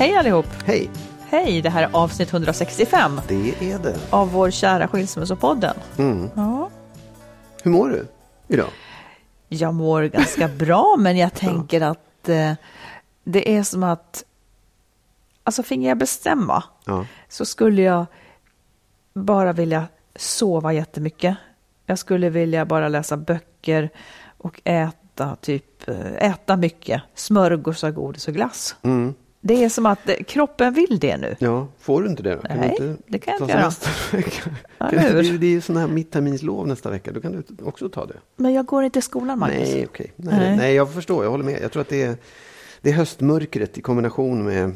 Hej allihop! Hej, Hej, det här är avsnitt 165 det är det. av vår kära Skilsmässopodden. Mm. Ja. Hur mår du idag? Jag mår ganska bra, men jag tänker att eh, det är som att, alltså finge jag bestämma Ja. så skulle jag bara vilja sova jättemycket. Jag skulle vilja bara läsa böcker och äta, typ, eh, äta mycket smörgåsar, godis och glass. Mm. Det är som att eh, kroppen vill det nu. Ja, får du inte det då? Kan Nej, inte det kan jag inte göra. nästa vecka? Ja, du- hur? det är ju sån här mittterminslov nästa vecka, då kan du också ta det. Men jag går inte i skolan, Magnus. Nej, okej. Nej, Nej. nej. jag förstår, jag håller med. Jag tror att det är, det är höstmörkret i kombination med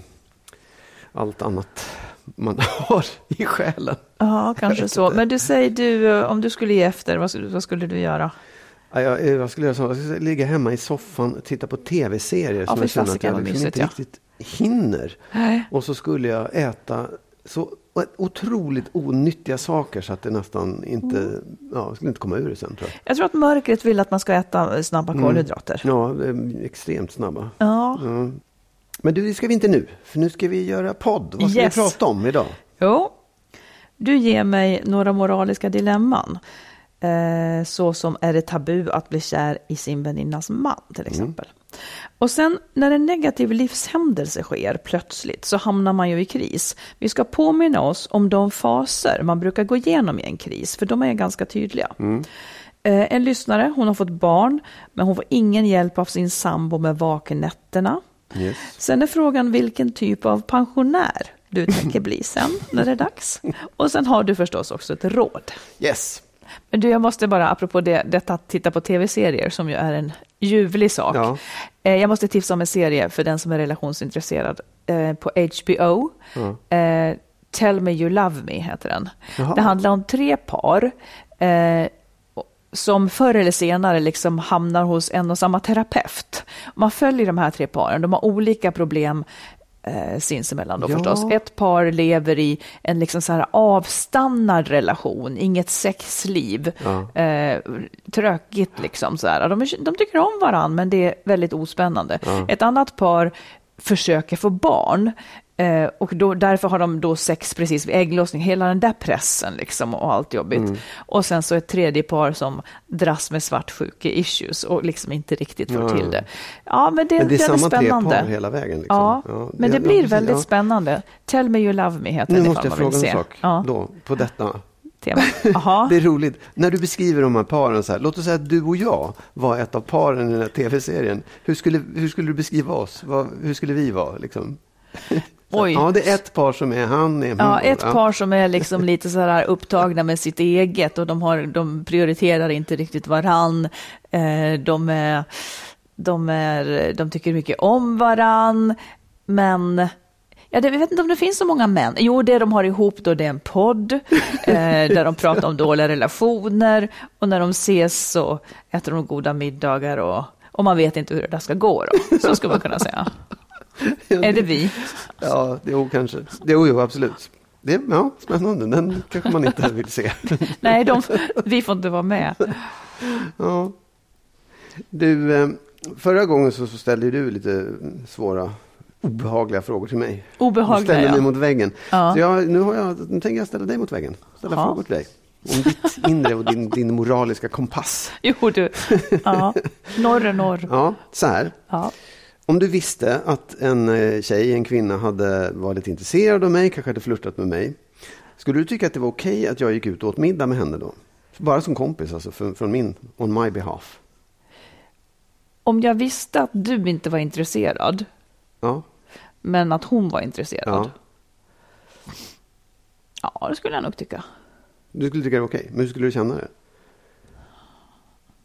allt annat man har i själen. Ja, kanske så. Men du säger du, eh, om du skulle ge efter, vad, skulle- vad skulle du göra? Ja, jag, eh, vad skulle jag säga? Jag skulle ligga hemma i soffan och titta på tv-serier som fy jag känner att jag liksom inte ja. riktigt hinner. Nej. Och så skulle jag äta så otroligt onyttiga saker så att det nästan inte, Mm. ja, skulle inte komma ur det sen tror jag. Jag tror att mörkret vill att man ska äta snabba kolhydrater. Ja, eh, extremt snabba. Ja. Ja. Men du, det ska vi inte nu, för nu ska vi göra podd. Vad ska Yes. vi prata om idag? Jo, du ger mig några moraliska dilemman. Eh, så som är det tabu att bli kär i sin väninnas man till exempel. Och sen när en negativ livshändelse sker plötsligt så hamnar man ju i kris. Vi ska påminna oss om de faser man brukar gå igenom i en kris, för de är ganska tydliga. Eh, en lyssnare, hon har fått barn, men hon får ingen hjälp av sin sambo med vakennätterna. Yes. Sen är frågan vilken typ av pensionär du tänker bli sen när det är dags. Och sen har du förstås också ett råd. Yes. Men du, jag måste bara, apropå det, detta att titta på tv-serier som ju är en ljuvlig sak. Ja. Eh, jag måste tipsa om en serie för den som är relationsintresserad eh, på HBO. Eh, Tell me you love me heter den. Jaha. Det handlar om tre par eh, som förr eller senare liksom hamnar hos en och samma terapeut. Man följer de här tre paren, de har olika problem eh, sinsemellan då Ja. förstås. Ett par lever i en liksom så här avstannad relation, inget sexliv, Ja. eh, tråkigt liksom så här. De, är- de tycker om varandra men det är väldigt ospännande. Ett annat par försöker få barn. Eh, och då, därför har de då sex precis vid ägglossning, hela den där pressen liksom och allt jobbigt. Mm. Och sen så ett tredje par som dras med svartsjuke-issues och liksom inte riktigt får Ja, till ja. det. Ja, men det, Men det är den samma tre spännande. par hela vägen. Liksom. Ja, men det ja, blir väldigt ja. spännande. Tell me you love me heter Nu den måste jag fråga en sak Ja, då, på detta. tema. Det är roligt. När du beskriver de här paren, så här, låt oss säga att du och jag var ett av paren i den här tv-serien. Hur skulle, hur skulle du beskriva oss? Vad, hur skulle vi vara? Liksom? Oj. Ja, det är ett par som är han. Är Ja, ett par som är liksom lite så här upptagna med sitt eget och de, har, de prioriterar inte riktigt varann. Eh, De, är, de, är, de tycker mycket om varann, men Ja, det, jag vet inte om det finns så många män. Jo, det de har ihop då det är en podd eh, där de pratar om dåliga relationer och när de ses så äter de goda middagar och, och man vet inte hur det där ska gå då. Så skulle man kunna säga. Är det vi? Ja, jo, kanske. Jo, jo, absolut. Det, ja, spännande. Den kanske man inte vill se. Nej, de, vi får inte vara med. Ja. Du, eh, förra gången så, så ställde du lite svåra, obehagliga frågor till mig. Obehagliga, Du ställde mig ja. mot väggen. Ja. Så jag, nu, har jag, nu tänker jag ställa dig mot väggen. Ställa Ja. frågor till dig. Om ditt inre och din, din moraliska kompass. Jo, du. Ja. Norr är norr. Ja, så här. Ja. Om du visste att en eh, tjej, en kvinna, hade varit intresserad av mig, kanske hade flörtat med mig. Skulle du tycka att det var okej att jag gick ut och åt middag med henne då? Bara som kompis, alltså från, från min, on my behalf. Om jag visste att du inte var intresserad, Ja, men att hon var intresserad. ja. Ja, det skulle jag nog tycka. Du skulle tycka det var okej, men hur skulle du känna det?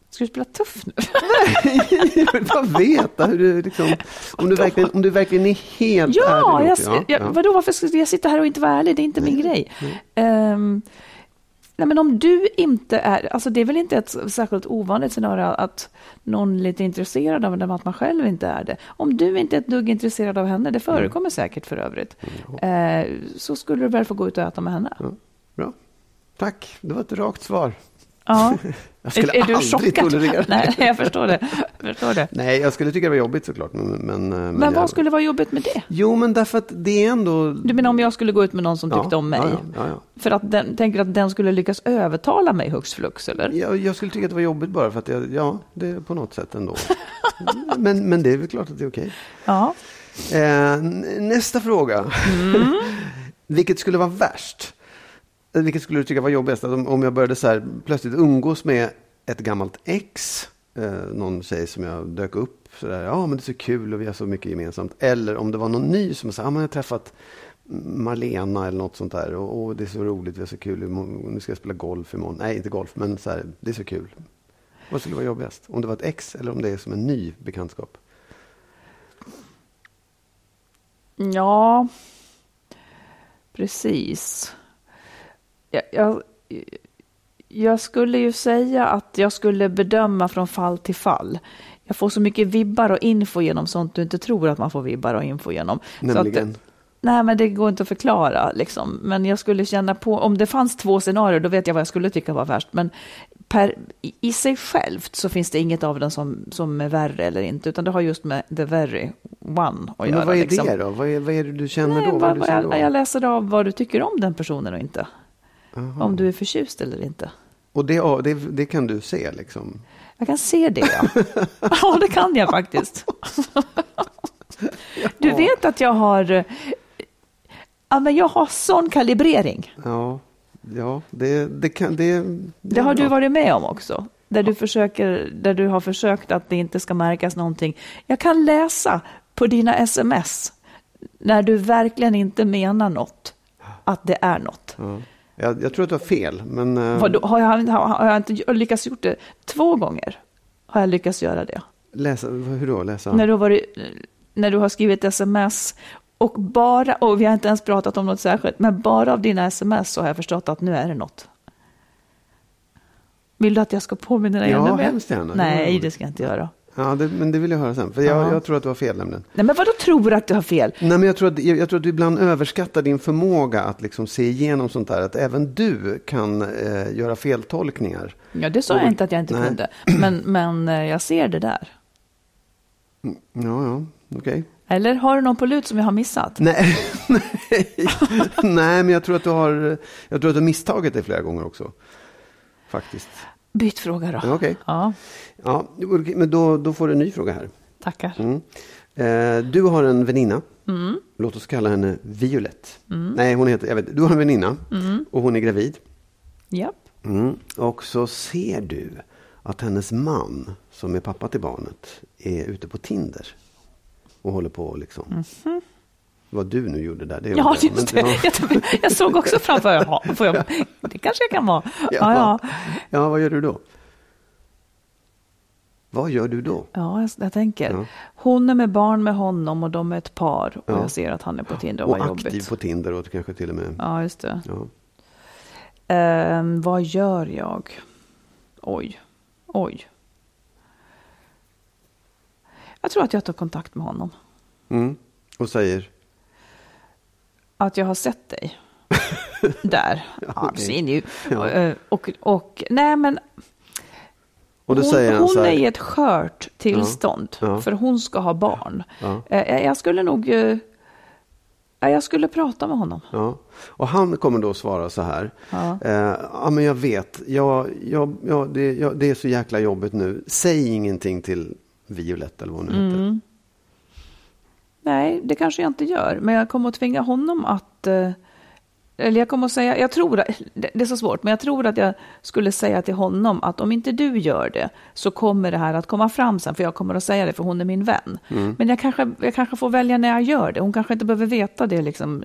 Ska du spela tuff nu? jag vill bara veta hur du liksom, om du verkligen, om du verkligen är helt Ja, ärlig. jag, Lotte. jag, vadå, varför skulle jag sitta här och inte vara ärlig? Det är inte min grej. Ehm, nej, men om du inte är, alltså det är väl inte ett särskilt ovanligt scenario att någon är lite intresserad av den, att man själv inte är det. Om du inte är ett dugg intresserad av henne, det förekommer säkert för övrigt, eh, så skulle du väl få gå ut och äta med henne. Ja, bra. Tack, det var ett rakt svar. Ja. Jag skulle är, är du aldrig tolerera. Nej, jag förstår det. Jag förstår det. Nej, jag skulle tycka det var jobbigt såklart. Men, men, men, Men vad jag, skulle vara jobbigt med det? Jo, men därför att det är ändå... Du menar om jag skulle gå ut med någon som Ja, tyckte om mig? Ja, ja, ja, För att den, tänker att den skulle lyckas övertala mig hux flux, eller? ja. Jag, jag skulle tycka att det var jobbigt bara för att jag, ja, det är på något sätt ändå. men, men det är väl klart att det är okej. Ja. Eh, nästa fråga. Mm. Vilket skulle vara värst? Vilket skulle du tycka var jobbigast? Att Om, om jag började så här, plötsligt umgås med ett gammalt ex, eh, någon tjej som jag dök upp, så där, ja men det är så kul och vi har så mycket gemensamt. Eller om det var någon ny som sa, ja men jag har träffat Marlena eller något sånt där och, och det är så roligt, vi har så kul, nu ska jag spela golf imorgon. Nej, inte golf, men så här, det är så kul. Vad skulle vara jobbigast? Om det var ett ex eller om det är som en ny bekantskap? Ja, precis. Jag, jag, jag skulle ju säga att jag skulle bedöma från fall till fall. Jag får så mycket vibbar och info genom sånt du inte tror att man får vibbar och info genom. Nämligen? Att, nej, men det går inte att förklara. Liksom. Men jag skulle känna på, om det fanns två scenarier, då vet jag vad jag skulle tycka var värst. Men per, i, i sig självt så finns det inget av den som, som är värre eller inte, utan det har just med the very one att göra. Men vad är liksom. det då? Vad är, vad är det du känner Nej, då? Vad vad, jag, då? jag läser av vad du tycker om den personen och inte. Om du är förtjust eller inte. Och det, det, det kan du se liksom? Jag kan se det, ja. ja, det kan jag faktiskt. Du vet att jag har... Ja, men jag har sån kalibrering. Ja, ja det, det kan... Det, Det har du varit med om också. Där du, försöker, där du har försökt att det inte ska märkas någonting. Jag kan läsa på dina sms när du verkligen inte menar något, att det är något. Ja. Jag, jag tror att du har fel, men... eh, Vadå, har, jag, har, har jag inte lyckats gjort det två gånger? Har jag lyckats göra det? Läsa, hur då? Läsa? När, du har varit, när du har skrivit sms och bara, och vi har inte ens pratat om något särskilt, men bara av dina sms så har jag förstått att nu är det något. Vill du att jag ska påminna dig Ja, ännu mer? hemskt gärna. Nej, det ska jag inte göra. Ja, det, men det vill jag höra sen. För jag, Ja. jag tror att du har fel nämligen. Nej, men vadå tror du att du har fel? Nej, men jag tror, att, jag, jag tror att du ibland överskattar din förmåga att liksom se igenom sånt där. Att även du kan eh, göra feltolkningar. Ja, det sa jag inte att jag inte Nej. kunde, men, men eh, jag ser det där. Ja, ja, okej. Eller har du någon på lut som jag har missat? Nej, nej. nej, men jag tror att du har, jag tror att du har misstagit det flera gånger också. Faktiskt. Byt fråga då. Okej. Ja, Ja, men då, då får du en ny fråga här. tackar. Mm. Eh, du har en väninna. Låt oss kalla henne Violet. Nej, hon heter, jag vet, du har en väninna och hon är gravid. Japp. Mm. Och så ser du att hennes man, som är pappa till barnet, är ute på Tinder. Och håller på liksom. Vad du nu gjorde där. Det Ja, jag, just det. Jag, jag såg också framför får jag, Det kanske jag kan vara. Ja, Ja. ja. Ja, vad gör du då? Vad gör du då? ja jag, jag tänker. Ja. Hon är med barn med honom och de är ett par. Och Ja. jag ser att han är på Tinder. Och Vad aktiv jobbigt. på Tinder och kanske till och med. Ja, just det. Ja. Ehm, vad gör jag? Oj. Oj. Jag tror att jag tar kontakt med honom. Mm. Och säger, Att jag har sett dig. där. Ja. Eh, Och, och, nej men Och hon, hon här, är i ett skört tillstånd, Ja. för hon ska ha barn. Ja. Eh, Jag skulle nog... eh, ja, Jag skulle prata med honom. Ja. Och han kommer då svara så här. Ja. Eh, ja, men jag vet. Jag, jag, jag, det, jag, det är så jäkla jobbigt nu. Säg ingenting till Violette eller vad hon nu Mm. heter. Nej, det kanske jag inte gör, men jag kommer att tvinga honom att... eh, Eller jag kommer att säga, jag tror, det är så svårt, men jag tror att jag skulle säga till honom att om inte du gör det så kommer det här att komma fram sen, för jag kommer att säga det för hon är min vän. Mm. Men jag kanske, jag kanske får välja när jag gör det. Hon kanske inte behöver veta det liksom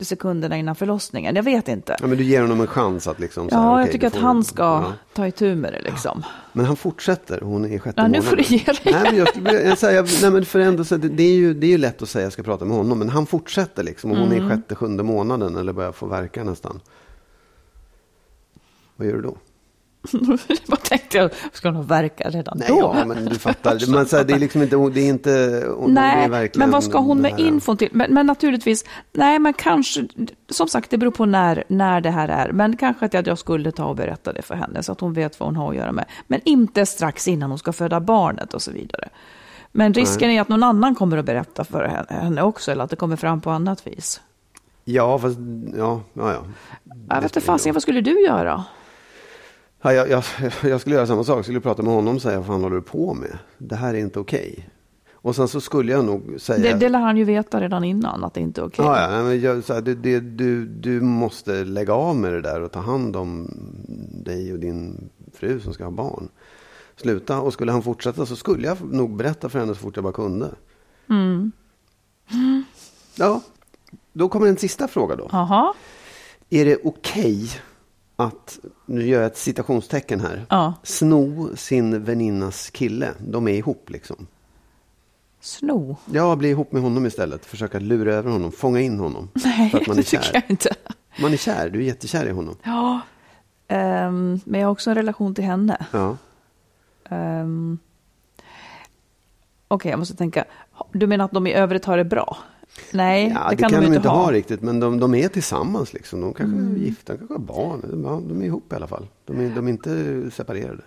sekunderna innan förlossningen. Jag vet inte. Ja, men du ger honom en chans att liksom. Så här, Ja, okej, jag tycker du att han ska Ja. ta itu med det liksom. Men han fortsätter. Hon är i sjätte Ja, nu månaden. får du ge dig. Nej, men jag, skulle- jag, säger, nej, men för ändå, så, det, det, är ju, det är ju lätt att säga jag ska prata med honom. Men han fortsätter liksom. Och hon Mm. är i sjätte, sjunde månaden. Eller börjar få verka nästan. Vad gör du då? Vad tänkte jag, ska hon verka redan Nej, då? ja, men du fattar. Man, så här, det är liksom inte, det är inte, är Nej, verkligen men vad ska hon med infon till? Men, men naturligtvis, nej men kanske, som sagt det beror på när, när det här är. Men kanske att jag, jag skulle ta och berätta det för henne så att hon vet vad hon har att göra med. Men inte strax innan hon ska föda barnet och så vidare. Men risken är att någon annan kommer att berätta för henne- också, eller att det kommer fram på annat vis. Ja, fast, ja, ja, ja. Jag vet inte vad skulle du göra? Ja, jag, jag, jag skulle göra samma sak. Jag skulle prata med honom och säga vad fan håller du på med? Det här är inte okej. Och sen så skulle jag nog säga... Det, det lär han ju veta redan innan, att det inte är okej. Ja, ja, men jag, så här, det, det, du, du måste lägga av med det där och ta hand om dig och din fru som ska ha barn. Sluta. Och skulle han fortsätta så skulle jag nog berätta för henne så fort jag bara kunde. Mm. Ja, då kommer en sista fråga då. Jaha, Är det okej att, nu gör jag ett citationstecken här, Ja. sno sin väninnas kille? De är ihop liksom. sno. Ja, bli ihop med honom istället. Försöka lura över honom, fånga in honom. Nej, för att man är det tycker kär. jag inte. Man är kär, du är jättekär i honom. Ja, ehm, men jag har också en relation till henne. Ja. Um, Okej, jag måste tänka. Du menar att de i övrigt har det bra? Nej, Ja, det kan, de inte ha. riktigt, men de, de är tillsammans liksom. De kanske Mm. är gifta, de kanske har barn. Ja, de är ihop i alla fall. De är, de är inte separerade.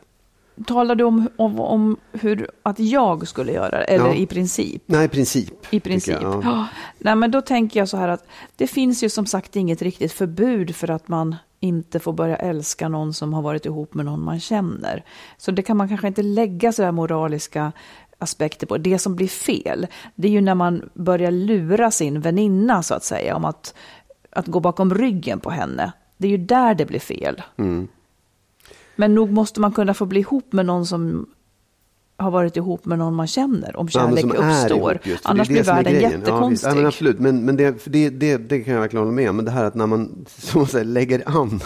Talar du om, om, om hur, att jag skulle göra det? Eller Ja. i princip? Nej, i princip. I princip. jag, ja. Nej, men då tänker jag så här att det finns ju som sagt inget riktigt förbud för att man inte får börja älska någon som har varit ihop med någon man känner. Så det kan man kanske inte lägga så här moraliska aspekter på. Det som blir fel, det är ju när man börjar lura sin väninna så att säga om att, att gå bakom ryggen på henne. Det är ju där det blir fel. Mm. Men nog måste man kunna få bli ihop med någon som har varit ihop med någon man känner, om Ja, kärlek är uppstår. just, Annars det blir det är världen. Ja, jättekonstig. Ja, men absolut, men, men det, det, det, det kan jag verkligen hålla med om. Men det här att när man som man säger, lägger an.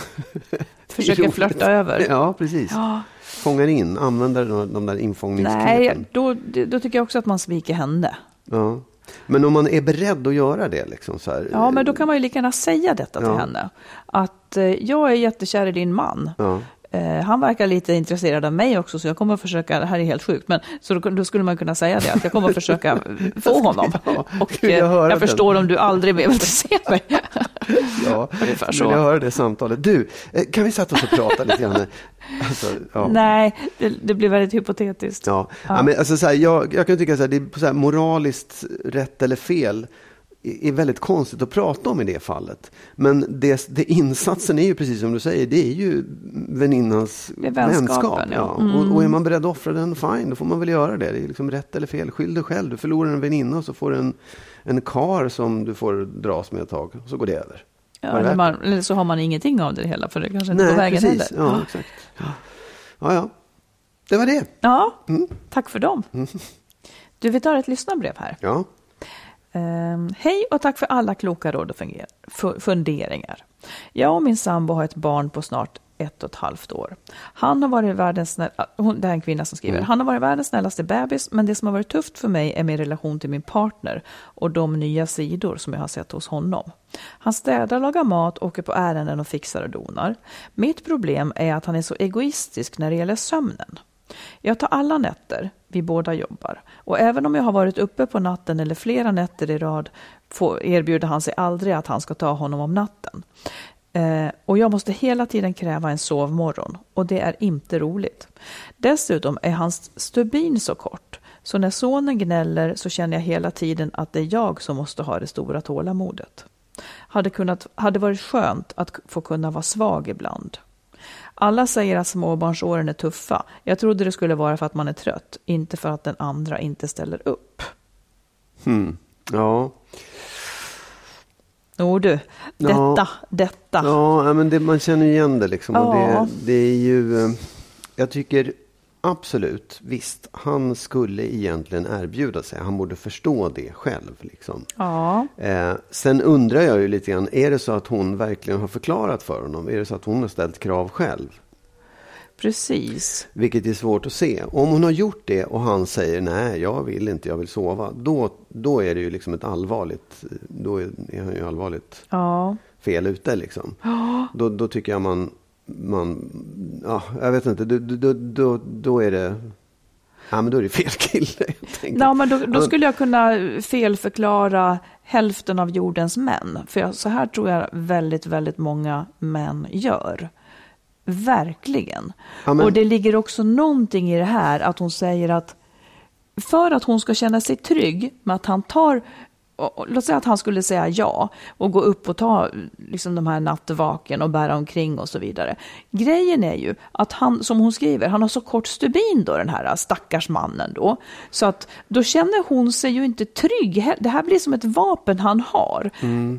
Försöker flörta över. Ja, precis. Ja. Fångar in, använder de, de där infångningsknepen. Nej, då, då tycker jag också att man sviker henne. Ja. Men om man är beredd att göra det, liksom så här, Ja, men då kan man ju lika gärna säga detta till Ja. henne. Att eh, jag är jättekär i din man. Ja. Eh, han verkar lite intresserad av mig också, så jag kommer att försöka, det här är helt sjukt, men så då, då skulle man kunna säga det, att jag kommer att försöka få honom. Ja, Och jag eh, jag förstår om du aldrig mer vill se mig. Ja, Ungefär så. jag höra det samtalet. Du, eh, kan vi sätta oss och prata lite grann? Alltså, ja. Nej, det, det blir väldigt hypotetiskt. Ja. Ja. men alltså, så här, jag, jag kan tycka att det är så här, moraliskt rätt eller fel är väldigt konstigt att prata om i det fallet. Men det, det insatsen är ju precis som du säger, det är ju väninnans Det är vänskapen, vänskap. ja. Mm. Och, och är man beredd att offra den, fine, då får man väl göra det. Det är liksom rätt eller fel, skyll dig själv. Du förlorar en väninna och så får du en, en kar som du får dras med ett tag, och så går det över. Ja, det eller, man, eller så har man ingenting av det hela, för det kanske inte är på vägen precis. heller. Ja, exakt. Ja. ja, ja. Det var det. Ja, Mm. tack för dem. Du, vi tar ett lyssnarbrev här. Ja. Ehm, hej och tack för alla kloka råd och funderingar. Jag och min sambo har ett barn på snart ett och ett halvt år. Han har varit världens snäll, ah, hon, det här är en kvinna som skriver. Han har varit världens snällaste bebis, men det som har varit tufft för mig är min relation till min partner och de nya sidor som jag har sett hos honom. Han städar, lagar mat, åker på ärenden och fixar och donar. Mitt problem är att han är så egoistisk när det gäller sömnen. Jag tar alla nätter, vi båda jobbar. Och även om jag har varit uppe på natten eller flera nätter i rad får, erbjuder han sig aldrig att han ska ta honom om natten. Eh, och jag måste hela tiden kräva en sovmorgon och det är inte roligt. Dessutom är hans stubin så kort så när sonen gnäller så känner jag hela tiden att det är jag som måste ha det stora tålamodet. Hade, kunnat, hade varit skönt att få kunna vara svag ibland. Alla säger att småbarnsåren är tuffa. Jag trodde det skulle vara för att man är trött, inte för att den andra inte ställer upp. Hmm. Ja. Jo du, detta, Ja. detta. Ja, men det, man känner igen det liksom. Ja. det, det är ju, eh, jag tycker absolut, visst, han skulle egentligen erbjuda sig. Han borde förstå det själv. Liksom. Ja, Eh, sen undrar jag ju lite grann, är det så att hon verkligen har förklarat för honom? Är det så att hon har ställt krav själv? precis. Vilket är svårt att se. Om hon har gjort det och han säger nej, jag vill inte, jag vill sova. Då, då är det ju liksom ett allvarligt, då är, är han ju allvarligt Ja, fel ute liksom. Då, då tycker jag man, man, ja, jag vet inte, då, då, då, då är det, ja men då är det fel kille ja men då, då skulle jag kunna felförklara hälften av jordens män. För jag, så här tror jag väldigt, väldigt många män gör. Verkligen. Ja, men- Och det ligger också någonting i det här att hon säger att för att hon ska känna sig trygg med att han tar, och- och låt säga att han skulle säga ja och gå upp och ta liksom de här nattvaken och bära omkring och så vidare. Grejen är ju att han, som hon skriver, han har så kort stubin då den här stackars mannen då. Så att då känner hon sig ju inte trygg. Det här blir som ett vapen han har.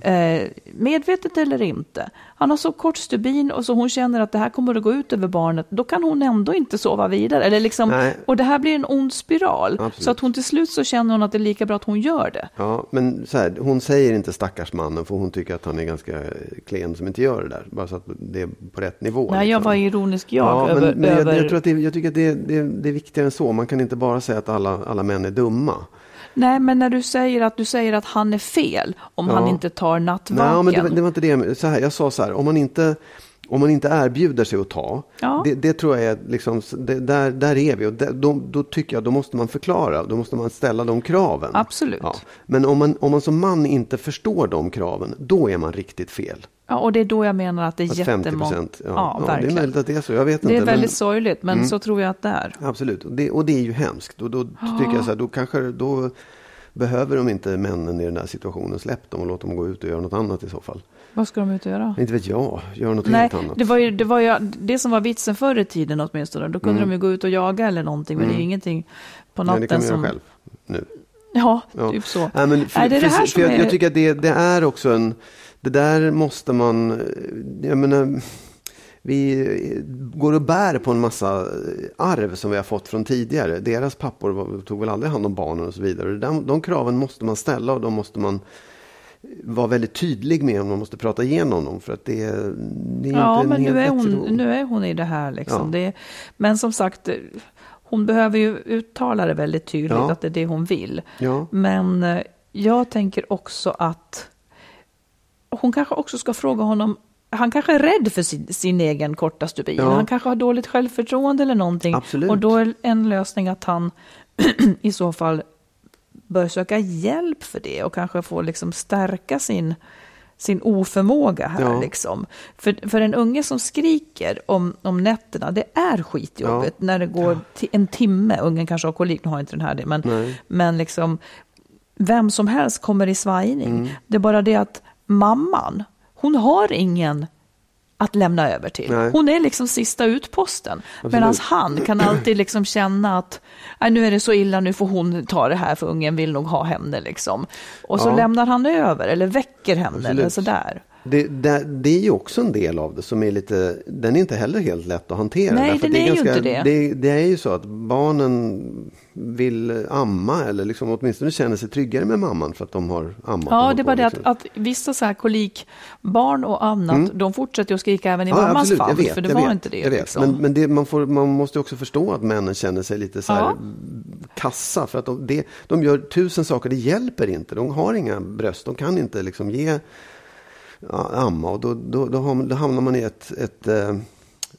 Eh, medvetet eller inte. Han har så kort stubin och så hon känner att det här kommer att gå ut över barnet. Då kan hon ändå inte sova vidare. Eller liksom, Nej. och det här blir en ond spiral. Absolut. Så att hon till slut så känner hon att det är lika bra att hon gör det. Ja, men så här, hon säger inte stackars mannen för hon tycker att han är ganska klen som inte gör det där. Bara så att det är på rätt nivå. Nej, jag liksom. var ironisk jag ja, över... men, men över... jag, jag, tror att det, jag tycker att det, det, det är viktigare än så. Man kan inte bara säga att alla, alla män är dumma. Nej, men när du säger att du säger att han är fel om han Ja. inte tar nattvaken. Nej, men det, det var inte det. Så här, jag sa så här, om man inte, om man inte erbjuder sig att ta, Ja. det, det tror jag är liksom, det, där, där är vi. Och det, då, då tycker jag, då måste man förklara, då måste man ställa de kraven. Absolut. Ja. Men om man, om man som man inte förstår de kraven, då är man riktigt fel. Ja, och det är då jag menar att det är Att 50 jättemånga... ja, ja, ja, det är möjligt att det är så, jag vet Det inte. är väldigt men, sorgligt, men så tror jag att det är. Absolut, och det, och det är ju hemskt. Och då tycker jag så här, då kanske, då behöver de inte männen i den här situationen, släpp dem och låt dem gå ut och göra något annat i så fall. Vad ska de ut och göra? Inte vet jag, göra något Nej, helt annat. det var, ju, det var ju det som var vitsen förr i tiden åtminstone. Då kunde de ju gå ut och jaga eller någonting, men det är ju ingenting på Mm. Nej, natten det kan man som... göra själv nu. Ja, Ja. typ så. Nej, men för, Nej, det är det här för, som för jag, är... jag tycker att det, det är också en... Det där måste man... Jag menar, vi går och bär på en massa arv som vi har fått från tidigare. Deras pappor tog väl aldrig hand om barnen och så vidare. De, de kraven måste man ställa och de måste man vara väldigt tydlig med. och Man måste prata igenom dem för att det, är- det är Ja, inte en men nu är, hon, nu är hon i det här liksom. Ja. Det, men som sagt, hon behöver ju uttala det väldigt tydligt Ja. att det är det hon vill. Ja. Men eh, jag tänker också att hon kanske också ska fråga honom han kanske är rädd för sin, sin egen korta stubin. Ja. Han kanske har dåligt självförtroende eller någonting. Absolut. Och då är en lösning att han i så fall bör söka hjälp för det och kanske få liksom stärka sin, sin oförmåga här. Ja. Liksom. För, för en unge som skriker om, om nätterna, det är skitjobbigt när det går ti- en timme. Ungen kanske har kolik, nu har inte den här det, men, Nej. men liksom vem som helst kommer i svajning. Mm. Det är bara det att mamman, hon har ingen att lämna över till. Nej. Hon är liksom sista utposten. Medan han kan alltid liksom känna att nu är det så illa, nu får hon ta det här för ungen vill nog ha henne. Liksom. Och så Ja. lämnar han över eller väcker henne eller sådär. Det, det, det är ju också en del av det som är lite, den är inte heller helt lätt att hantera. Nej, Därför att den är ju inte det. det. Det är ju så att barnen vill amma eller liksom åtminstone känner sig tryggare med mamman för att de har ammat. Ja, det är bara det att, liksom. att vissa så här kolikbarn och annat, de fortsätter att skrika även i mammans absolut, jag vet, för det var vet, inte det. Liksom. Men, men det, man, får, man måste också förstå att männen känner sig lite så här Ja. kassa. För att de, det, de gör tusen saker, det hjälper inte. De har inga bröst, de kan inte liksom ge ja, amma. Och då, då, då, hamnar man i ett, ett eh,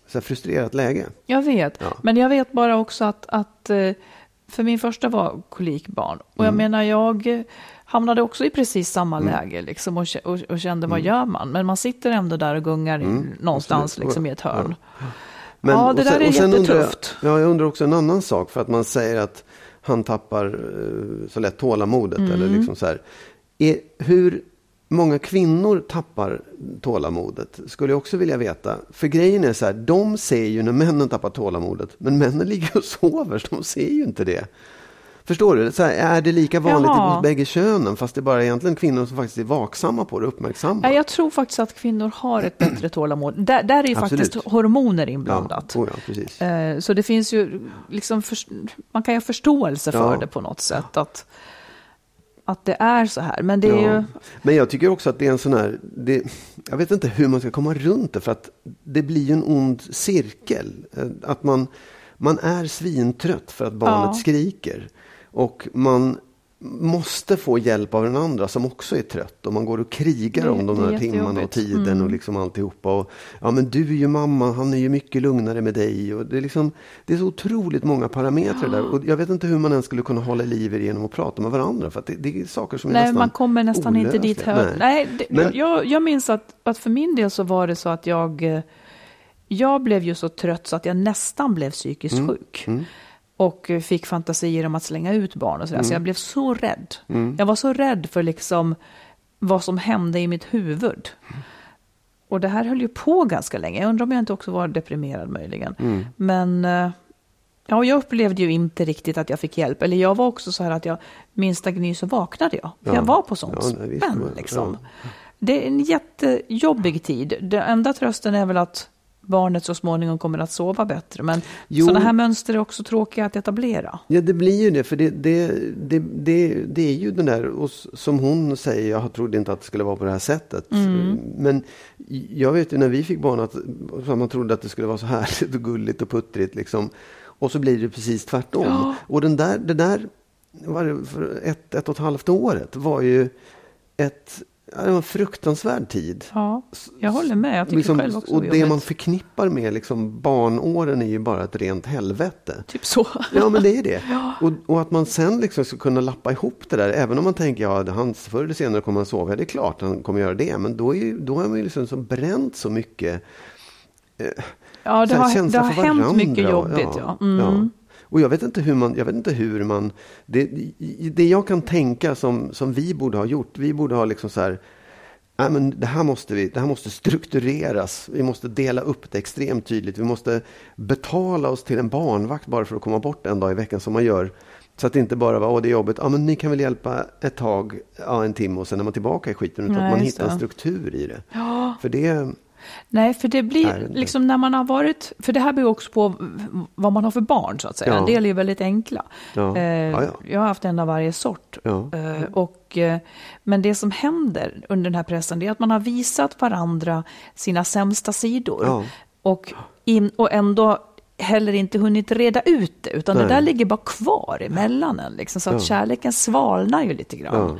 så frustrerat läge. Jag vet, Ja. men jag vet bara också att, att eh, För min första var kolikbarn. Och jag Mm. menar, jag hamnade också i precis samma läge liksom, och, och, och kände, Mm. vad gör man? Men man sitter ändå där och gungar i, någonstans absolut. liksom, i ett hörn. Men- Ja, det sen- där är sen undrar jag- jättetufft. Ja, jag undrar också en annan sak. För att man säger att han tappar eh, så lätt tålamodet. Mm. Eller liksom så här. Är, hur många kvinnor tappar tålamodet? Skulle jag också vilja veta. För grejen är så här, de ser ju när männen tappar tålamodet. Men männen ligger och sover, så de ser ju inte det. Förstår du? Så här, är det lika vanligt Jaha. hos bägge könen? Fast det är bara egentligen kvinnor som faktiskt är vaksamma på det, uppmärksamma. Ja, jag tror faktiskt att kvinnor har ett bättre tålamod. Där, där är ju Absolut. faktiskt hormoner ja, inblandat. oh ja, precis. Eh, Så det finns ju, liksom, man kan ju ha förståelse för Ja. det på något sätt. Att, att det är så här. Men det är Ja. ju, Men jag tycker också att det är en sån här, det, jag vet inte hur man ska komma runt det för att det blir ju en ond cirkel. Eh, Att man, man är svintrött för att barnet Ja. skriker. Och man måste få hjälp av den andra som också är trött. Och man går och krigar om de det är här timmarna och jättejobbigt. Mm. tiden och liksom alltihopa. Och, ja men du är ju mamma, han är ju mycket lugnare med dig. Och det, är liksom, det är så otroligt många parametrar där. Och jag vet inte hur man ens skulle kunna hålla liv i det genom att prata med varandra. För det, det är saker som är nej, nästan man kommer nästan inte dit. olösliga. Hör. Nej, det, Men- jag, jag minns att, att för min del så var det så att jag, eh, jag blev ju så trött så att jag nästan blev psykiskt Mm. sjuk. Och fick fantasier om att slänga ut barn och sådär. Mm. Så jag blev så rädd. Jag var så rädd för liksom vad som hände i mitt huvud. Och det här höll ju på ganska länge. Jag undrar om jag inte också var deprimerad möjligen. Mm. Men eh, ja, jag upplevde ju inte riktigt att jag fick hjälp. Eller jag var också så här att jag minsta gny så vaknade jag. För Ja. jag var på sånt Ja, spänn liksom. ja. Det är en jättejobbig tid. Den enda trösten är väl att barnet så småningom kommer att sova bättre. Men Jo. sådana här mönster är också tråkiga att etablera. Ja, det blir ju det. För det, det, det, det, det är ju den där, och som hon säger, jag trodde inte att det skulle vara på det här sättet. Mm. Men jag vet ju när vi fick barn att man trodde att det skulle vara så härligt och gulligt och puttrigt. Liksom. Och så blir det precis tvärtom. Ja. Och den där, det där var det för ett, ett och ett halvt året var ju ett, det var en fruktansvärd tid. Ja, jag håller med. Jag tycker Liksom, själv också och det man förknippar med liksom barnåren är ju bara ett rent helvete. Typ så. Ja, men det är det. Och, och att man sen liksom ska kunna lappa ihop det där. Även om man tänker, ja, han, förr eller senare kommer han sova. Ja, det är klart han kommer göra det. Men då, är, ju- då har man ju liksom så bränt så mycket. Ja, det har, det har hänt mycket jobbigt. Ja. Mm. Och jag vet inte hur man, jag vet inte hur man, det, det jag kan tänka som, som vi borde ha gjort, vi borde ha liksom så här, nej men det här måste vi, det här måste struktureras, vi måste dela upp det extremt tydligt, vi måste betala oss till en barnvakt bara för att komma bort en dag i veckan som man gör. Så att det inte bara var, åh det är jobbigt, ja men ni kan väl hjälpa ett tag, ja en timme och sen är man tillbaka i skiten. Utan Nej, att man hittar en det. struktur i det. Ja. För det, Nej, för det Nej, blir inte. liksom när man har varit, för det här beror också på vad man har för barn så att säga. Ja. En del är ju väldigt enkla. Ja. Eh, Ja, ja. Jag har haft en av varje sort. Eh, och, eh, men det som händer under den här pressen det är att man har visat varandra sina sämsta sidor. Och, in, och ändå heller inte hunnit reda ut det, utan Nej. det där ligger bara kvar emellan en. Liksom, så att kärleken svalnar ju lite grann.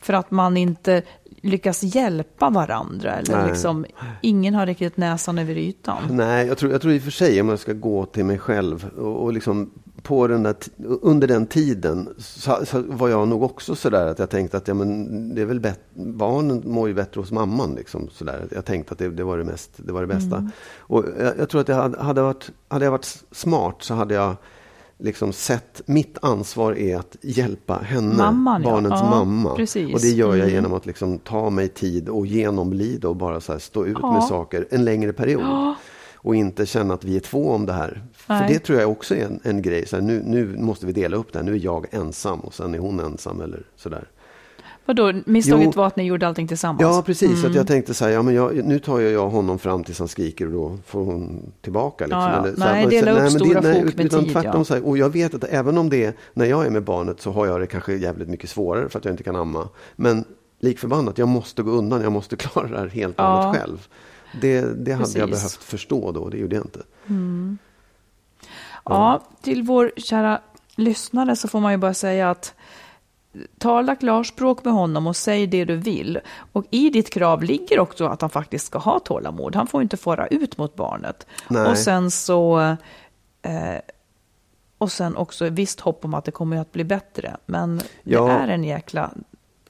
För att man inte lyckas hjälpa varandra. Eller Nej. liksom, ingen har riktigt näsan över ytan. Nej, jag tror, jag tror i och för sig om jag ska gå till mig själv och, och liksom på den där, under den tiden så, så var jag nog också sådär att jag tänkte att ja, men det är väl bättre, barnen mår ju bättre hos mamman. Liksom, sådär. Jag tänkte att det, det var det, mest, det, var det bästa. Och jag, jag tror att jag hade, hade, varit, hade jag varit smart så hade jag liksom sett, mitt ansvar är att hjälpa henne, Mamman, ja. barnens Ja, mamma. precis. Och det gör jag Mm. genom att liksom ta mig tid och genomlida och bara så här stå ut Ja. med saker en längre period. Och inte känna att vi är två om det här. För Nej. det tror jag också är en, en grej. Så här, nu, nu måste vi dela upp det här. Nu är jag ensam och sen är hon ensam eller sådär. Vadå, misstaget Jo. var att ni gjorde allting tillsammans? Ja, precis. Mm. Att jag tänkte så här, ja, men jag, nu tar jag, jag honom fram tills han skriker och då får hon tillbaka. Liksom. Ja, ja. Eller här, Nej, dela upp men stora nej, sjok med utan tid, tvärtom, ja. så här, Och jag vet att även om det är, när jag är med barnet så har jag det kanske jävligt mycket svårare för att jag inte kan amma. Men lik förbannat, jag måste gå undan, jag måste klara det här helt och Ja. själv. Det, det hade jag Precis. behövt förstå då, det gjorde jag inte. Ja, till vår kära lyssnare så får man ju bara säga att tala klarspråk med honom och säg det du vill. Och i ditt krav ligger också att han faktiskt ska ha tålamod. Han får inte fara ut mot barnet. Nej. Och sen så... Eh, Och sen också visst hopp om att det kommer att bli bättre. Men Ja. det är en jäkla...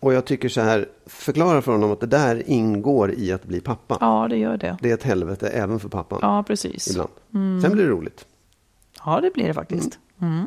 Och jag tycker så här, förklara för honom att det där ingår i att bli pappa. Ja, det gör det. Det är ett helvete även för pappan. Ja, precis. Ibland. Sen blir det roligt. Ja, det blir det faktiskt. Mm.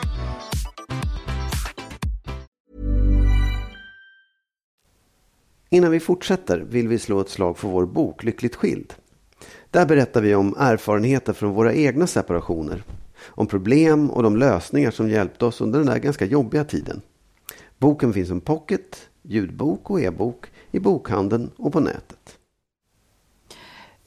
Innan vi fortsätter vill vi slå ett slag för vår bok Lyckligt skild. Där berättar vi om erfarenheter från våra egna separationer. Om problem och de lösningar som hjälpte oss under den där ganska jobbiga tiden. Boken finns som pocket, ljudbok och e-bok i bokhandeln och på nätet.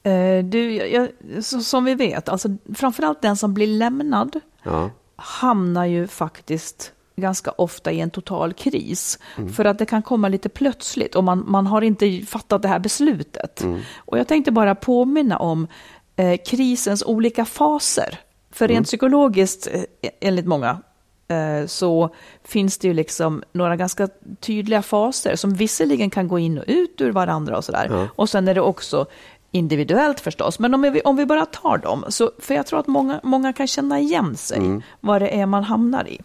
Eh, du, jag, som vi vet, alltså framförallt den som blir lämnad Ja, hamnar ju faktiskt ganska ofta i en total kris. För att det kan komma lite plötsligt och man, man har inte fattat det här beslutet. Och jag tänkte bara påminna om eh, krisens olika faser. För rent psykologiskt, eh, enligt många, eh, så finns det ju liksom några ganska tydliga faser som visserligen kan gå in och ut ur varandra och sådär. Och sen är det också individuellt förstås. Men om vi, om vi bara tar dem, så, för jag tror att många, många kan känna igen sig vad det är man hamnar i.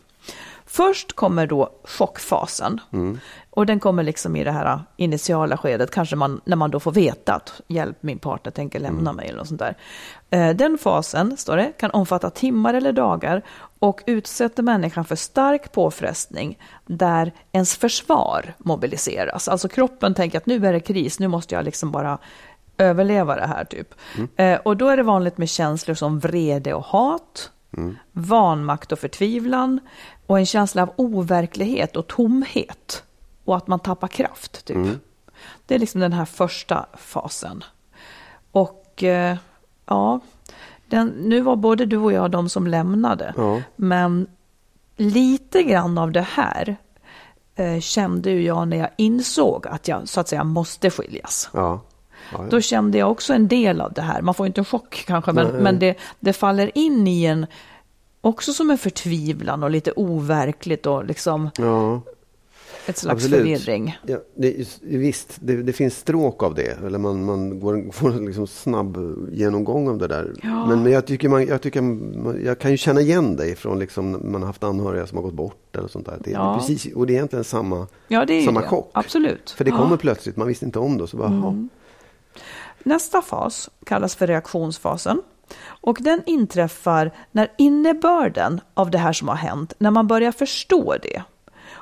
Först kommer då chockfasen. Och den kommer liksom i det här initiala skedet, kanske man, när man då får veta att hjälp, min partner tänker lämna mig eller något sånt där. Eh, Den fasen, står det, kan omfatta timmar eller dagar och utsätter människan för stark påfrestning där ens försvar mobiliseras. Alltså kroppen tänker att nu är det kris, nu måste jag liksom bara överleva det här typ. Eh, och då är det vanligt med känslor som vrede och hat, vanmakt och förtvivlan och en känsla av overklighet och tomhet och att man tappar kraft. Typ. Det är liksom den här första fasen. Och eh, ja, den, nu var både du och jag de som lämnade, Ja. men lite grann av det här eh, kände ju jag när jag insåg att jag så att säga måste skiljas. ja. ja, Då kände jag också en del av det här. Man får inte en chock kanske, men, men det, det faller in i en också som en förtvivlan och lite overkligt och liksom ja. ett slags Absolut. förvirring. Ja, det, visst, det, det finns stråk av det. Eller man, man går, får en liksom snabb genomgång av det där. Men, men jag, tycker man, jag, tycker man, jag kan ju känna igen dig från liksom, man har haft anhöriga som har gått bort. Eller sånt där. Det, Ja. det är precis, och det är egentligen samma, Ja, det är samma det. chock. Absolut. För det Ja. Mm. kommer plötsligt, man visste inte om det. Så bara, jaha. Nästa fas kallas för reaktionsfasen. Och den inträffar när innebörden av det här som har hänt, när man börjar förstå det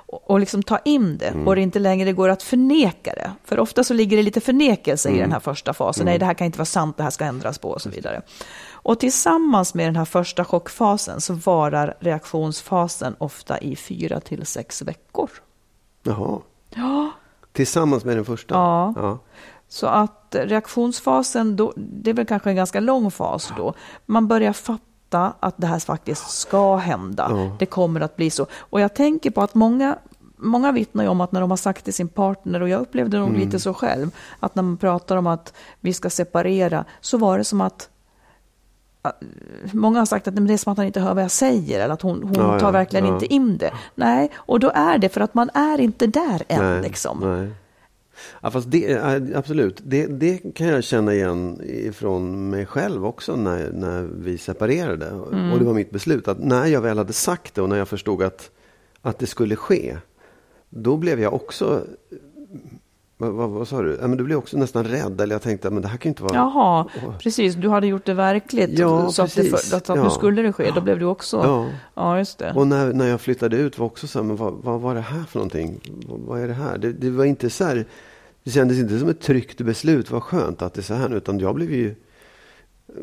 och och liksom ta in det och det inte längre går att förneka det. För ofta så ligger det lite förnekelse i den här första fasen. Nej, det här kan inte vara sant, det här ska ändras på och så vidare. Och tillsammans med den här första chockfasen så varar reaktionsfasen ofta i fyra till sex veckor. Jaha. Ja, Tillsammans med den första? Ja. ja. Så att reaktionsfasen, då, det är väl kanske en ganska lång fas då. Man börjar fatta att det här faktiskt ska hända. Ja. Det kommer att bli så. Och jag tänker på att många, många vittnar ju om att när de har sagt till sin partner, och jag upplevde nog lite så själv, att när man pratar om att vi ska separera, så var det som att Många har sagt att "Nej, men det är som att han inte hör vad jag säger eller att hon, hon ja, tar verkligen ja. inte in det. Nej, och då är det för att man är inte där än. Nej, liksom. nej. Ja, fast det, absolut, det, det kan jag känna igen från mig själv också när, när vi separerade. Mm. Och det var mitt beslut att när jag väl hade sagt det och när jag förstod att, att det skulle ske. Då blev jag också vad, vad, vad sa du? Ja, men du blev också nästan rädd. Eller jag tänkte, men det här kan inte vara... Jaha, precis. Du hade gjort det verkligt. Ja, så att, det, precis. att, att Ja. nu skulle det ske. Då blev du också... Ja. Ja, just det. Och när, när jag flyttade ut var också så här, men vad, vad var det här för någonting? Vad, vad är det här? Det, det var inte så här, det kändes inte som ett tryggt beslut. Vad skönt att det är så här nu. Utan jag blev ju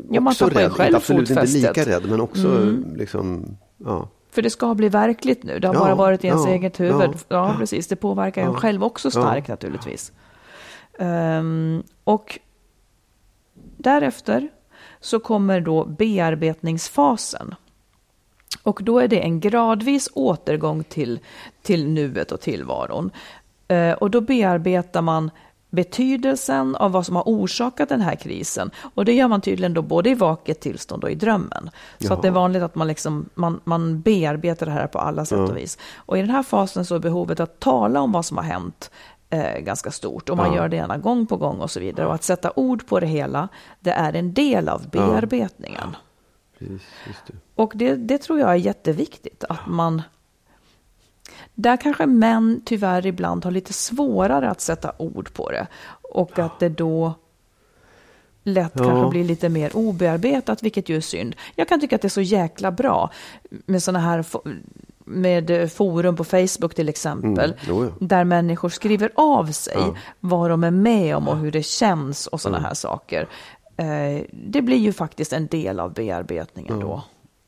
Ja, man också tappar ju rädd. själv Inte absolut inte fotfästet. lika rädd, men också Mm. liksom, ja. För det ska bli verkligt nu. Det har Ja, bara varit i ens ja, eget huvud. Ja, ja. precis. Det påverkar Ja. en själv också starkt naturligtvis. Ehm, och därefter så kommer då bearbetningsfasen. Och då är det en gradvis återgång till, till nuet och tillvaron. Eh, och då bearbetar man betydelsen av vad som har orsakat den här krisen. Och det gör man tydligen då både i vaket tillstånd och i drömmen. Så att det är vanligt att man, liksom, man, man bearbetar det här på alla sätt och vis. Och i den här fasen så är behovet att tala om vad som har hänt eh, ganska stort. Och man gör det gärna gång på gång och så vidare. Och att sätta ord på det hela, det är en del av bearbetningen. Precis, just det. Och det, det tror jag är jätteviktigt. Att man... Där kanske män tyvärr ibland har lite svårare att sätta ord på det. Och att det då lätt Ja. kanske blir lite mer obearbetat, vilket ju är synd. Jag kan tycka att det är så jäkla bra med sådana här med eh, forum på Facebook till exempel. Mm, ja. Där människor skriver av sig Ja. vad de är med om och hur det känns och sådana här saker. Eh, det blir ju faktiskt en del av bearbetningen då.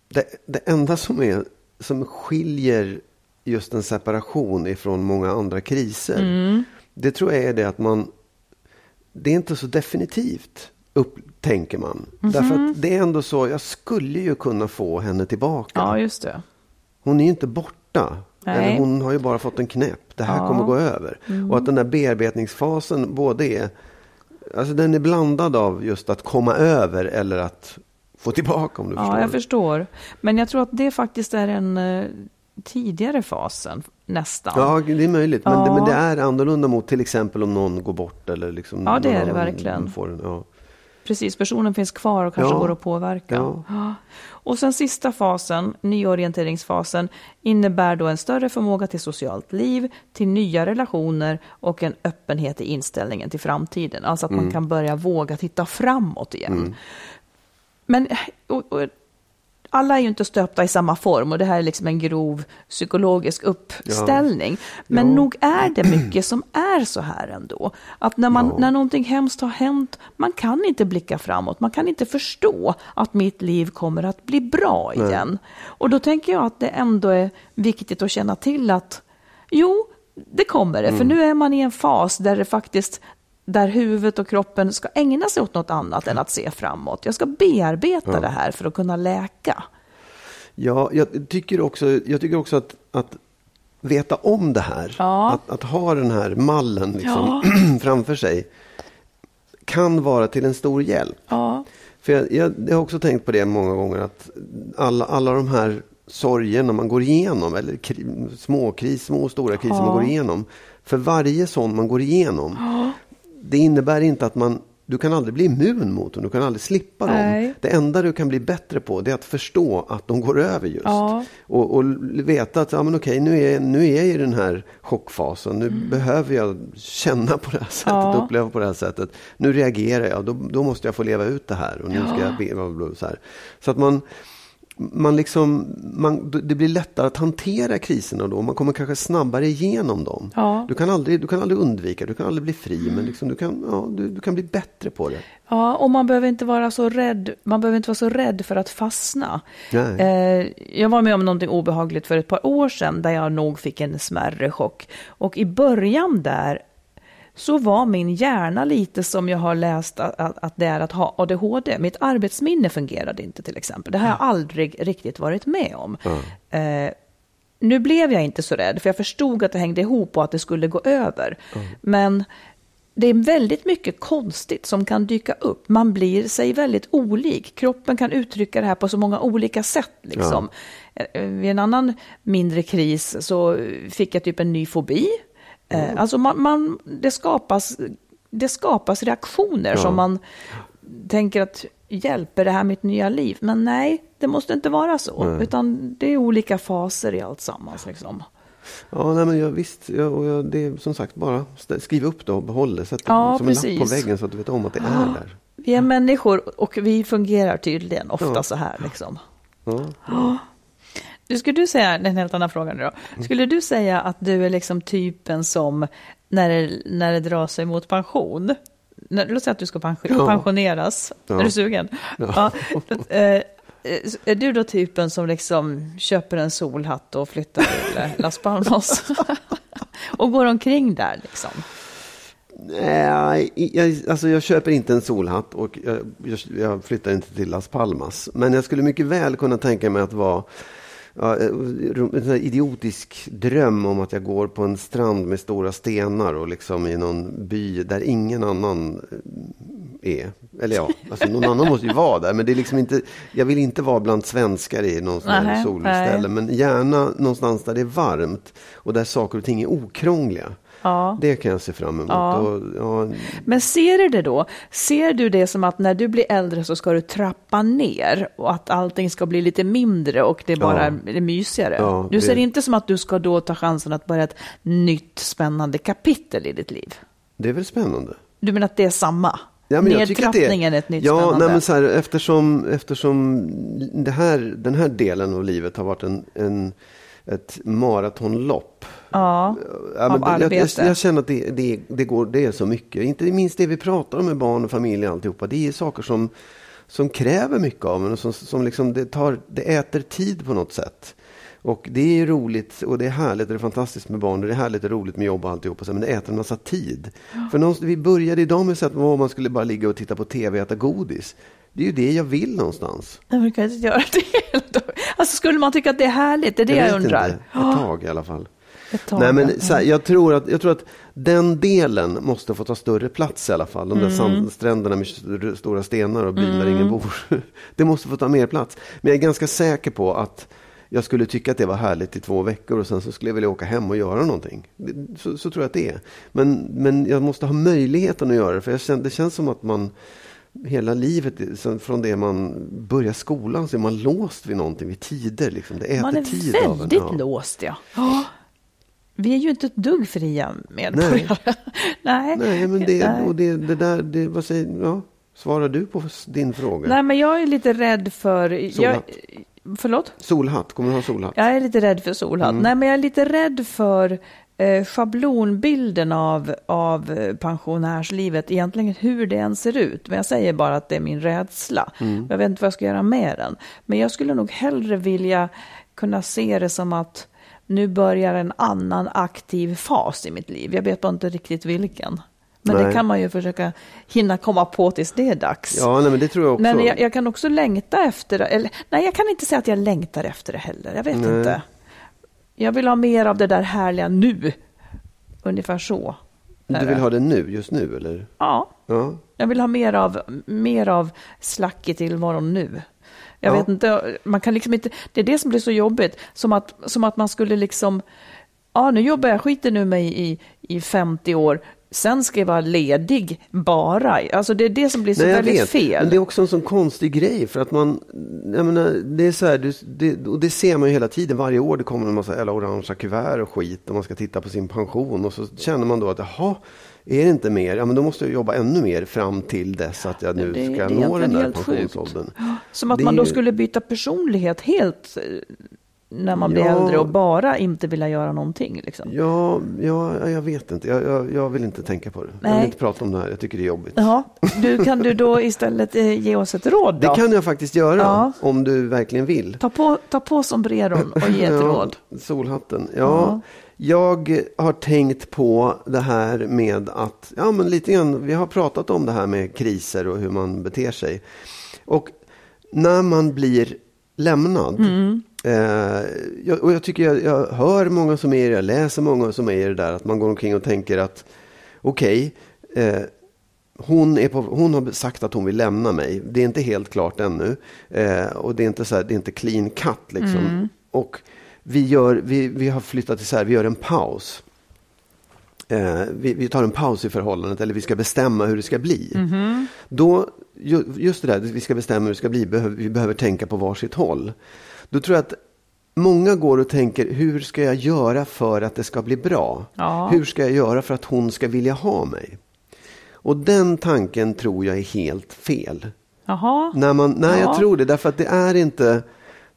Det, det enda som, är, som skiljer just en separation ifrån många andra kriser. Mm. Det tror jag är det att man, det är inte så definitivt, upp, tänker man. Mhm. Därför att det är ändå så, jag skulle ju kunna få henne tillbaka. Ja, just det. Hon är ju inte borta. Nej. Eller hon har ju bara fått en knäpp. Det här kommer gå över. Mm. Och att den där bearbetningsfasen både är, alltså den är blandad av just att komma över eller att få tillbaka om du Ja, förstår. jag förstår. Men jag tror att det faktiskt är en eh, tidigare fasen, nästan. Ja, det är möjligt. Men, Ja. det, men det är annorlunda mot till exempel om någon går bort. Eller liksom Ja, det är det verkligen. Får ja. Precis, personen finns kvar och kanske Ja. går att påverka. Ja. Och sen sista fasen, nyorienteringsfasen, innebär då en större förmåga till socialt liv, till nya relationer och en öppenhet i inställningen till framtiden. Alltså att Mm. man kan börja våga titta framåt igen. Men och, och, alla är ju inte stöpta i samma form och det här är liksom en grov psykologisk uppställning. Men Ja. nog är det mycket som är så här ändå. Att när, man, Ja. när någonting hemskt har hänt, man kan inte blicka framåt, man kan inte förstå att mitt liv kommer att bli bra igen. Och då tänker jag att det ändå är viktigt att känna till att jo, det kommer det, för Mm. nu är man i en fas där det faktiskt där huvudet och kroppen ska ägna sig åt något annat än att se framåt. Jag ska bearbeta det här för att kunna läka. Ja, jag tycker också, jag tycker också att, att veta om det här, Ja. att, att ha den här mallen liksom framför sig, kan vara till en stor hjälp. Ja, För jag, jag, jag har också tänkt på det många gånger, att alla, alla de här sorgerna man går igenom, eller kri, små kris, små och stora kriser man går igenom, för varje sån man går igenom, det innebär inte att man du kan aldrig bli immun mot dem, du kan aldrig slippa Nej. dem. Det enda du kan bli bättre på det är att förstå att de går över just. Ja. Och, och veta att ja, men okej, nu, är, nu är jag i den här chockfasen. Nu behöver jag känna på det här sättet, Mm. Ja. uppleva på det här sättet. Nu reagerar jag, då, då måste jag få leva ut det här. Och nu ska jag be, så, här. så att man, man liksom, man, det blir lättare att hantera kriserna då. Man kommer kanske snabbare igenom dem. Ja. Du, kan aldrig, du kan aldrig undvika, du kan aldrig bli fri, men liksom, du, kan, ja, du, du kan bli bättre på det. Ja, och man behöver inte vara så rädd, man behöver inte vara så rädd för att fastna. Eh, jag var med om någonting obehagligt för ett par år sedan där jag nog fick en smärre chock. Och i början där så var min hjärna lite som jag har läst att, att, att det är att ha ADHD. Mitt arbetsminne fungerade inte till exempel. Det har jag aldrig riktigt varit med om. Eh, nu blev jag inte så rädd, för jag förstod att det hängde ihop och att det skulle gå över. Men det är väldigt mycket konstigt som kan dyka upp. Man blir sig väldigt olik. Kroppen kan uttrycka det här på så många olika sätt. Liksom. Eh, Vid en annan mindre kris så fick jag typ en ny fobi. Eh, alltså man, man, det, skapas, det skapas reaktioner Ja. som man tänker att hjälper det här mitt nya liv? Men nej, det måste inte vara så. Nej. Utan det är olika faser i allt sammans. Liksom. Ja, nej, men jag, visst. Jag, och jag, det är som sagt bara skriv upp det och behåll det. Sätt det Ja, som en lapp på precis. väggen så att du vet om att det är där. Vi är människor och vi fungerar tydligen ofta Ja. så här. Liksom. Ja. Du, skulle du säga, en helt annan fråga nu då. Mm. Skulle du säga att du är liksom typen som när det, när det drar sig mot pension, när, låt säga att du ska pension, Ja. pensioneras, Ja. är du sugen? Ja. Eh, eh, är du då typen som liksom köper en solhatt och flyttar till eh, Las Palmas? och går omkring där liksom? Nej, jag, alltså jag köper inte en solhatt och jag, jag, jag flyttar inte till Las Palmas. Men jag skulle mycket väl kunna tänka mig att vara ja, en sån idiotisk dröm om att jag går på en strand med stora stenar och liksom i någon by där ingen annan eh, är. Eller ja, alltså någon annan måste ju vara där. Men det är liksom inte, jag vill inte vara bland svenskar i någon sån här solställe. Men gärna någonstans där det är varmt och där saker och ting är okrångliga. Ja. Det kan jag se fram emot. Ja. Och, ja, Men ser du det då? Ser du det som att när du blir äldre så ska du trappa ner och att allting ska bli lite mindre och det bara Ja. är mysigare? Du ser det- inte som att du ska då ta chansen att börja ett nytt spännande kapitel i ditt liv? det är väl spännande? Du menar att det är samma? Ja, men Nedtrappningen är ett nytt ja, spännande? nej, men så här, eftersom, eftersom det här, den här delen av livet har varit en, en, ett maratonlopp. ja, Ja, av det- jag, jag, arbete. jag känner att det, det, det, går, det är så mycket. Inte minst det vi pratar om med barn och familj och alltihopa. Det är saker som, som kräver mycket av en och som, som liksom det, tar, det äter tid på något sätt. Och det är roligt och det är härligt och det är fantastiskt med barn och det är härligt och roligt med jobb och alltihopa. Men det äter en massa tid. För någonstans, vi började idag med att åh, man skulle bara ligga och titta på tv och äta godis. Det är ju det jag vill någonstans. Nej, men kan jag inte göra det dagen? Alltså skulle man tycka att det är härligt? Det är det jag, vet undrar. Inte, ett tag i alla fall. Tag, Nej, men så här, jag, tror att, jag tror att den delen måste få ta större plats i alla fall. De där Mm. sandstränderna med st- stora stenar och byn där ingen bor. Det måste få ta mer plats. Men jag är ganska säker på att jag skulle tycka att det var härligt i två veckor och sen så skulle jag vilja åka hem och göra någonting. Så, så tror jag att det är. Men, men jag måste ha möjligheten att göra det. För jag känner, det känns som att man hela livet, sen från det man börjar skolan, så är man låst vid någonting, vid tider. Liksom. Det äter Man är tid av en. väldigt Ja. låst, ja. Ja. Vi är ju inte ett dugg fria medborgare. Nej. Nej, men det, Nej. och det, det där, det, vad säger, ja, svarar du på din fråga? Nej, men jag är lite rädd för... Jag, Solhatt. förlåt? Solhatt, kommer du ha solhatt? Jag är lite rädd för solhatt. Mm. Nej, men jag är lite rädd för eh, schablonbilden av, av eh, pensionärslivet, egentligen hur det än ser ut. Men jag säger bara att det är min rädsla. Mm. Jag vet inte vad jag ska göra med den. Men jag skulle nog hellre vilja kunna se det som att nu börjar en annan aktiv fas i mitt liv. Jag vet bara inte riktigt vilken. Men det Nej. kan man ju försöka hinna komma på tills det är dags. Ja, nej, men det tror jag också. Men jag, jag kan också längta efter det. Eller, nej, jag kan inte säga att jag längtar efter det heller. Jag vet Nej. inte. Jag vill ha mer av det där härliga nu. Ungefär så. du vill ha det nu, just nu, eller? Ja, Ja. jag vill ha mer av, mer av slack i tillvaron nu. Jag Ja. vet inte, man kan liksom inte, det är det som blir så jobbigt. Som att, som att man skulle liksom, ja nu jobbar jag skiten nu mig i, i 50 år, sen ska jag vara ledig bara. Alltså det är det som blir så Nej, väldigt vet. fel. Men det är också en sån konstig grej. För att man, jag menar, det är så här, det, och det ser man ju hela tiden. Varje år det kommer en massa jävla orangea kuvert och skit. Och man ska titta på sin pension. Och så känner man då att, jaha, är det inte mer? Ja, men då måste jag jobba ännu mer fram till dess att jag nu Det ska nå egentligen den där helt sjukt. pensionsåldern. Som att Det man då skulle byta personlighet helt eh, när man blir Ja. äldre och bara inte vilja göra någonting. Liksom. Ja, ja, jag vet inte. Jag, jag, jag vill inte tänka på det. Jag Nej. vill inte prata om det här. Jag tycker det är jobbigt. Jaha, du, kan du då istället eh, ge oss ett råd då? Det kan jag faktiskt göra. Ja. Om du verkligen vill. Ta på, ta på sombreron och ge ett Ja, råd. Solhatten. Ja, Ja. Jag har tänkt på det här med att, ja men lite grann, vi har pratat om det här med kriser och hur man beter sig. Och när man blir lämnad, eh, jag, och jag tycker jag, jag hör många som är det, jag läser många som är det där, att man går omkring och tänker att okej, eh, hon, är på, hon har sagt att hon vill lämna mig. Det är inte helt klart ännu. Eh, och det är inte, så här, det är inte clean cut. Liksom. Och vi, gör, vi, vi har flyttat isär, vi gör en paus. eh, vi, vi tar en paus i förhållandet eller vi ska bestämma hur det ska bli. Mhm. Då, ju- just det där, vi ska bestämma hur det ska bli, behöver, vi behöver tänka på varsitt håll. Då tror jag att många går och tänker, hur ska jag göra för att det ska bli bra? Ja. Hur ska jag göra för att hon ska vilja ha mig? Och den tanken tror jag är helt fel. Jaha. När man, nej, Ja. jag tror det. Därför att det är inte...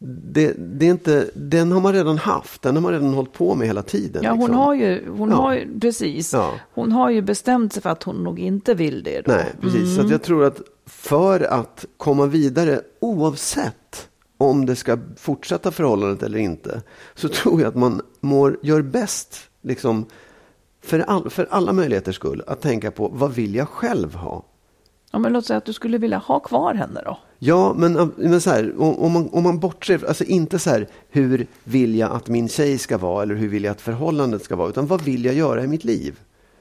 Det, det är inte, den har man redan haft, den har man redan hållit på med hela tiden. Ja, hon liksom. har ju, hon Ja. har ju, precis. Ja. Hon har ju bestämt sig för att hon nog inte vill det då. Nej, precis. Så att jag tror att för att komma vidare, oavsett om det ska fortsätta förhållandet eller inte, så tror jag att man mår, gör bäst, liksom, för, all, för alla möjligheters skull, att tänka på vad vill jag själv ha? Ja, men låt säga att du skulle vilja ha kvar henne då. Ja, men, men så här, om, man, om man bortser, alltså inte så här, hur vill jag att min tjej ska vara eller hur vill jag att förhållandet ska vara, utan vad vill jag göra i mitt liv?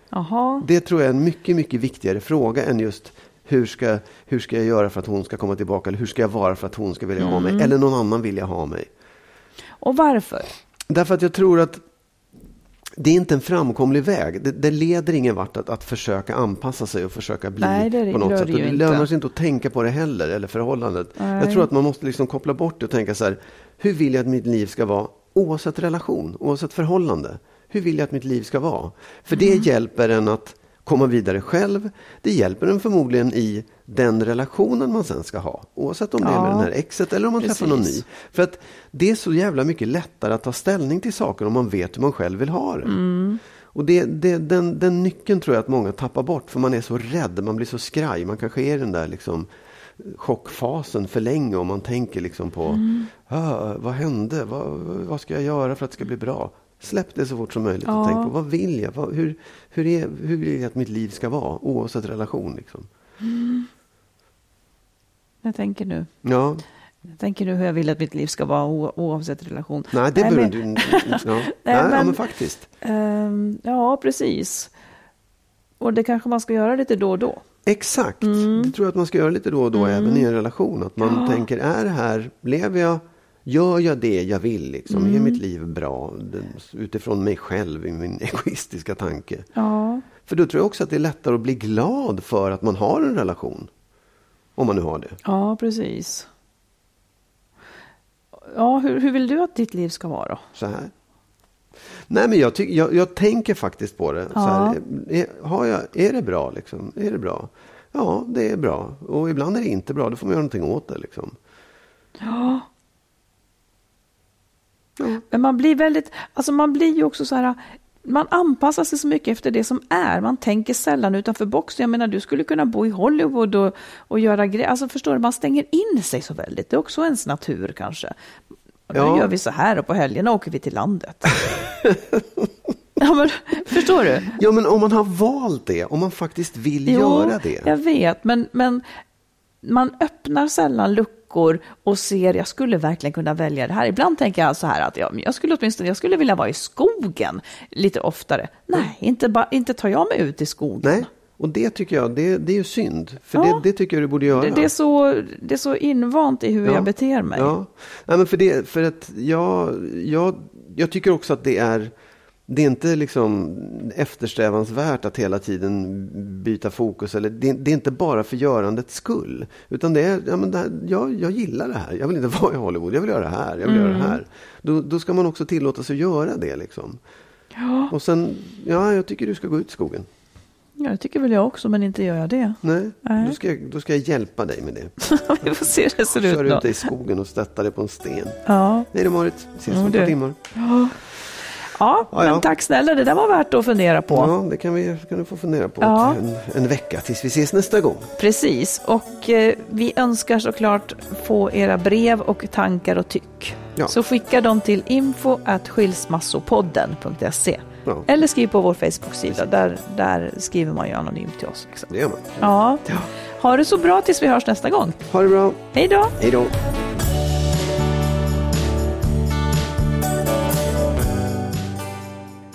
Jaha. Det tror jag är en mycket, mycket viktigare fråga än just hur ska, hur ska jag göra för att hon ska komma tillbaka eller hur ska jag vara för att hon ska vilja ha mig eller någon annan vilja ha mig. Och varför? Därför att jag tror att det är inte en framkomlig väg. Det, det leder ingen vart att, att försöka anpassa sig och försöka bli Nej, det på något sätt. det det lönar sig inte att tänka på det heller, eller förhållandet. Jag Nej. tror att man måste liksom koppla bort det och tänka så här, hur vill jag att mitt liv ska vara oavsett relation, oavsett förhållande? Hur vill jag att mitt liv ska vara? För det Mm. hjälper en att komma vidare själv. Det hjälper en förmodligen i den relationen man sen ska ha. Oavsett om det är Ja. med den här exet eller om man träffar någon ny. Precis. För att det är så jävla mycket lättare att ta ställning till saker om man vet hur man själv vill ha det. Mm. Och det, det, den, den nyckeln tror jag att många tappar bort för man är så rädd, man blir så skraj. Man kanske är i den där liksom chockfasen för länge om man tänker liksom på Mm. ah, vad hände, vad, vad ska jag göra för att det ska bli bra? Släpp det så fort som möjligt Ja. och tänk på vad vill jag? Vad, hur, hur, är, hur vill jag att mitt liv ska vara oavsett relation? Liksom. Jag tänker nu. Ja, Jag tänker nu hur jag vill att mitt liv ska vara oavsett relation. nej det behöver men- du inte. Ja. Nej, ja, men- men faktiskt. Ehm, ja, precis. Och det kanske man ska göra lite då och då. Exakt. Mm. Det tror jag att man ska göra lite då och då även i en relation. Att man tänker, är det här, lever jag, gör jag det jag vill? Liksom? Mm. Är mitt liv bra? Utifrån mig själv, i min egoistiska tanke. Ja, För då tror jag också att det är lättare att bli glad för att man har en relation. Om man nu har det. ja precis. Ja, hur, hur vill du att ditt liv ska vara då? Så här. Nej men jag, tyck, jag, jag tänker faktiskt på det. Så här, är, har jag, är det bra liksom? Är det bra? Ja, det är bra. Och ibland är det inte bra. Då får man göra någonting åt det liksom. Ja. Men man blir väldigt, alltså man blir ju också så här, man anpassar sig så mycket efter det som är. Man tänker sällan utanför boxen. Jag menar, du skulle kunna bo i Hollywood och, och göra grejer. Alltså förstår du, man stänger in sig så väldigt. Det är också ens natur kanske. Och Nu Ja. gör vi så här och på helgerna åker vi till landet. ja, men, förstår du? Ja, men om man har valt det, om man faktiskt vill Jo, göra det. Jag vet, men, men man öppnar sällan luckor och ser, jag skulle verkligen kunna välja det här. Ibland tänker jag så här att ja, jag skulle åtminstone jag skulle vilja vara i skogen lite oftare. Nej, inte, ba, inte tar jag mig ut i skogen. Nej, och det tycker jag, det, det är ju synd. För Ja. det, det tycker jag du borde göra. Det, det, är så, det är så invant i hur Ja. jag beter mig. Ja, Nej, men för, det, för att jag, jag, jag tycker också att det är det är inte liksom eftersträvansvärt att hela tiden byta fokus. Eller det, det är inte bara för görandets skull. Utan det är, ja, men här, jag, jag gillar det här. Jag vill inte vara i Hollywood. Jag vill göra det här. Jag vill göra Mm. det här. Då, då ska man också tillåta sig att göra det. Liksom. Och sen, ja, jag tycker du ska gå ut i skogen. Ja, det tycker väl jag också, men inte gör jag det. Nej, Nej. Då, ska jag, då ska jag hjälpa dig med det. Vi får se hur det ser ut Kör ut dig i skogen och stötta dig på en sten. Ja. Hej då Marit, ses om ett par timmar. Ja, Ja, men tack snälla. Det där var värt att fundera på. Ja, det kan, vi, kan du få fundera på Ja. en, en vecka tills vi ses nästa gång. Precis, och eh, vi önskar såklart få era brev och tankar och tyck. Ja. Så skicka dem till info skilsmassopodden.se Ja. eller skriv på vår Facebook-sida. Där, där skriver man ju anonymt till oss. Liksom. Det gör man. Ja. Ha det så bra tills vi hörs nästa gång. Ha det bra. Hej då! Hej då.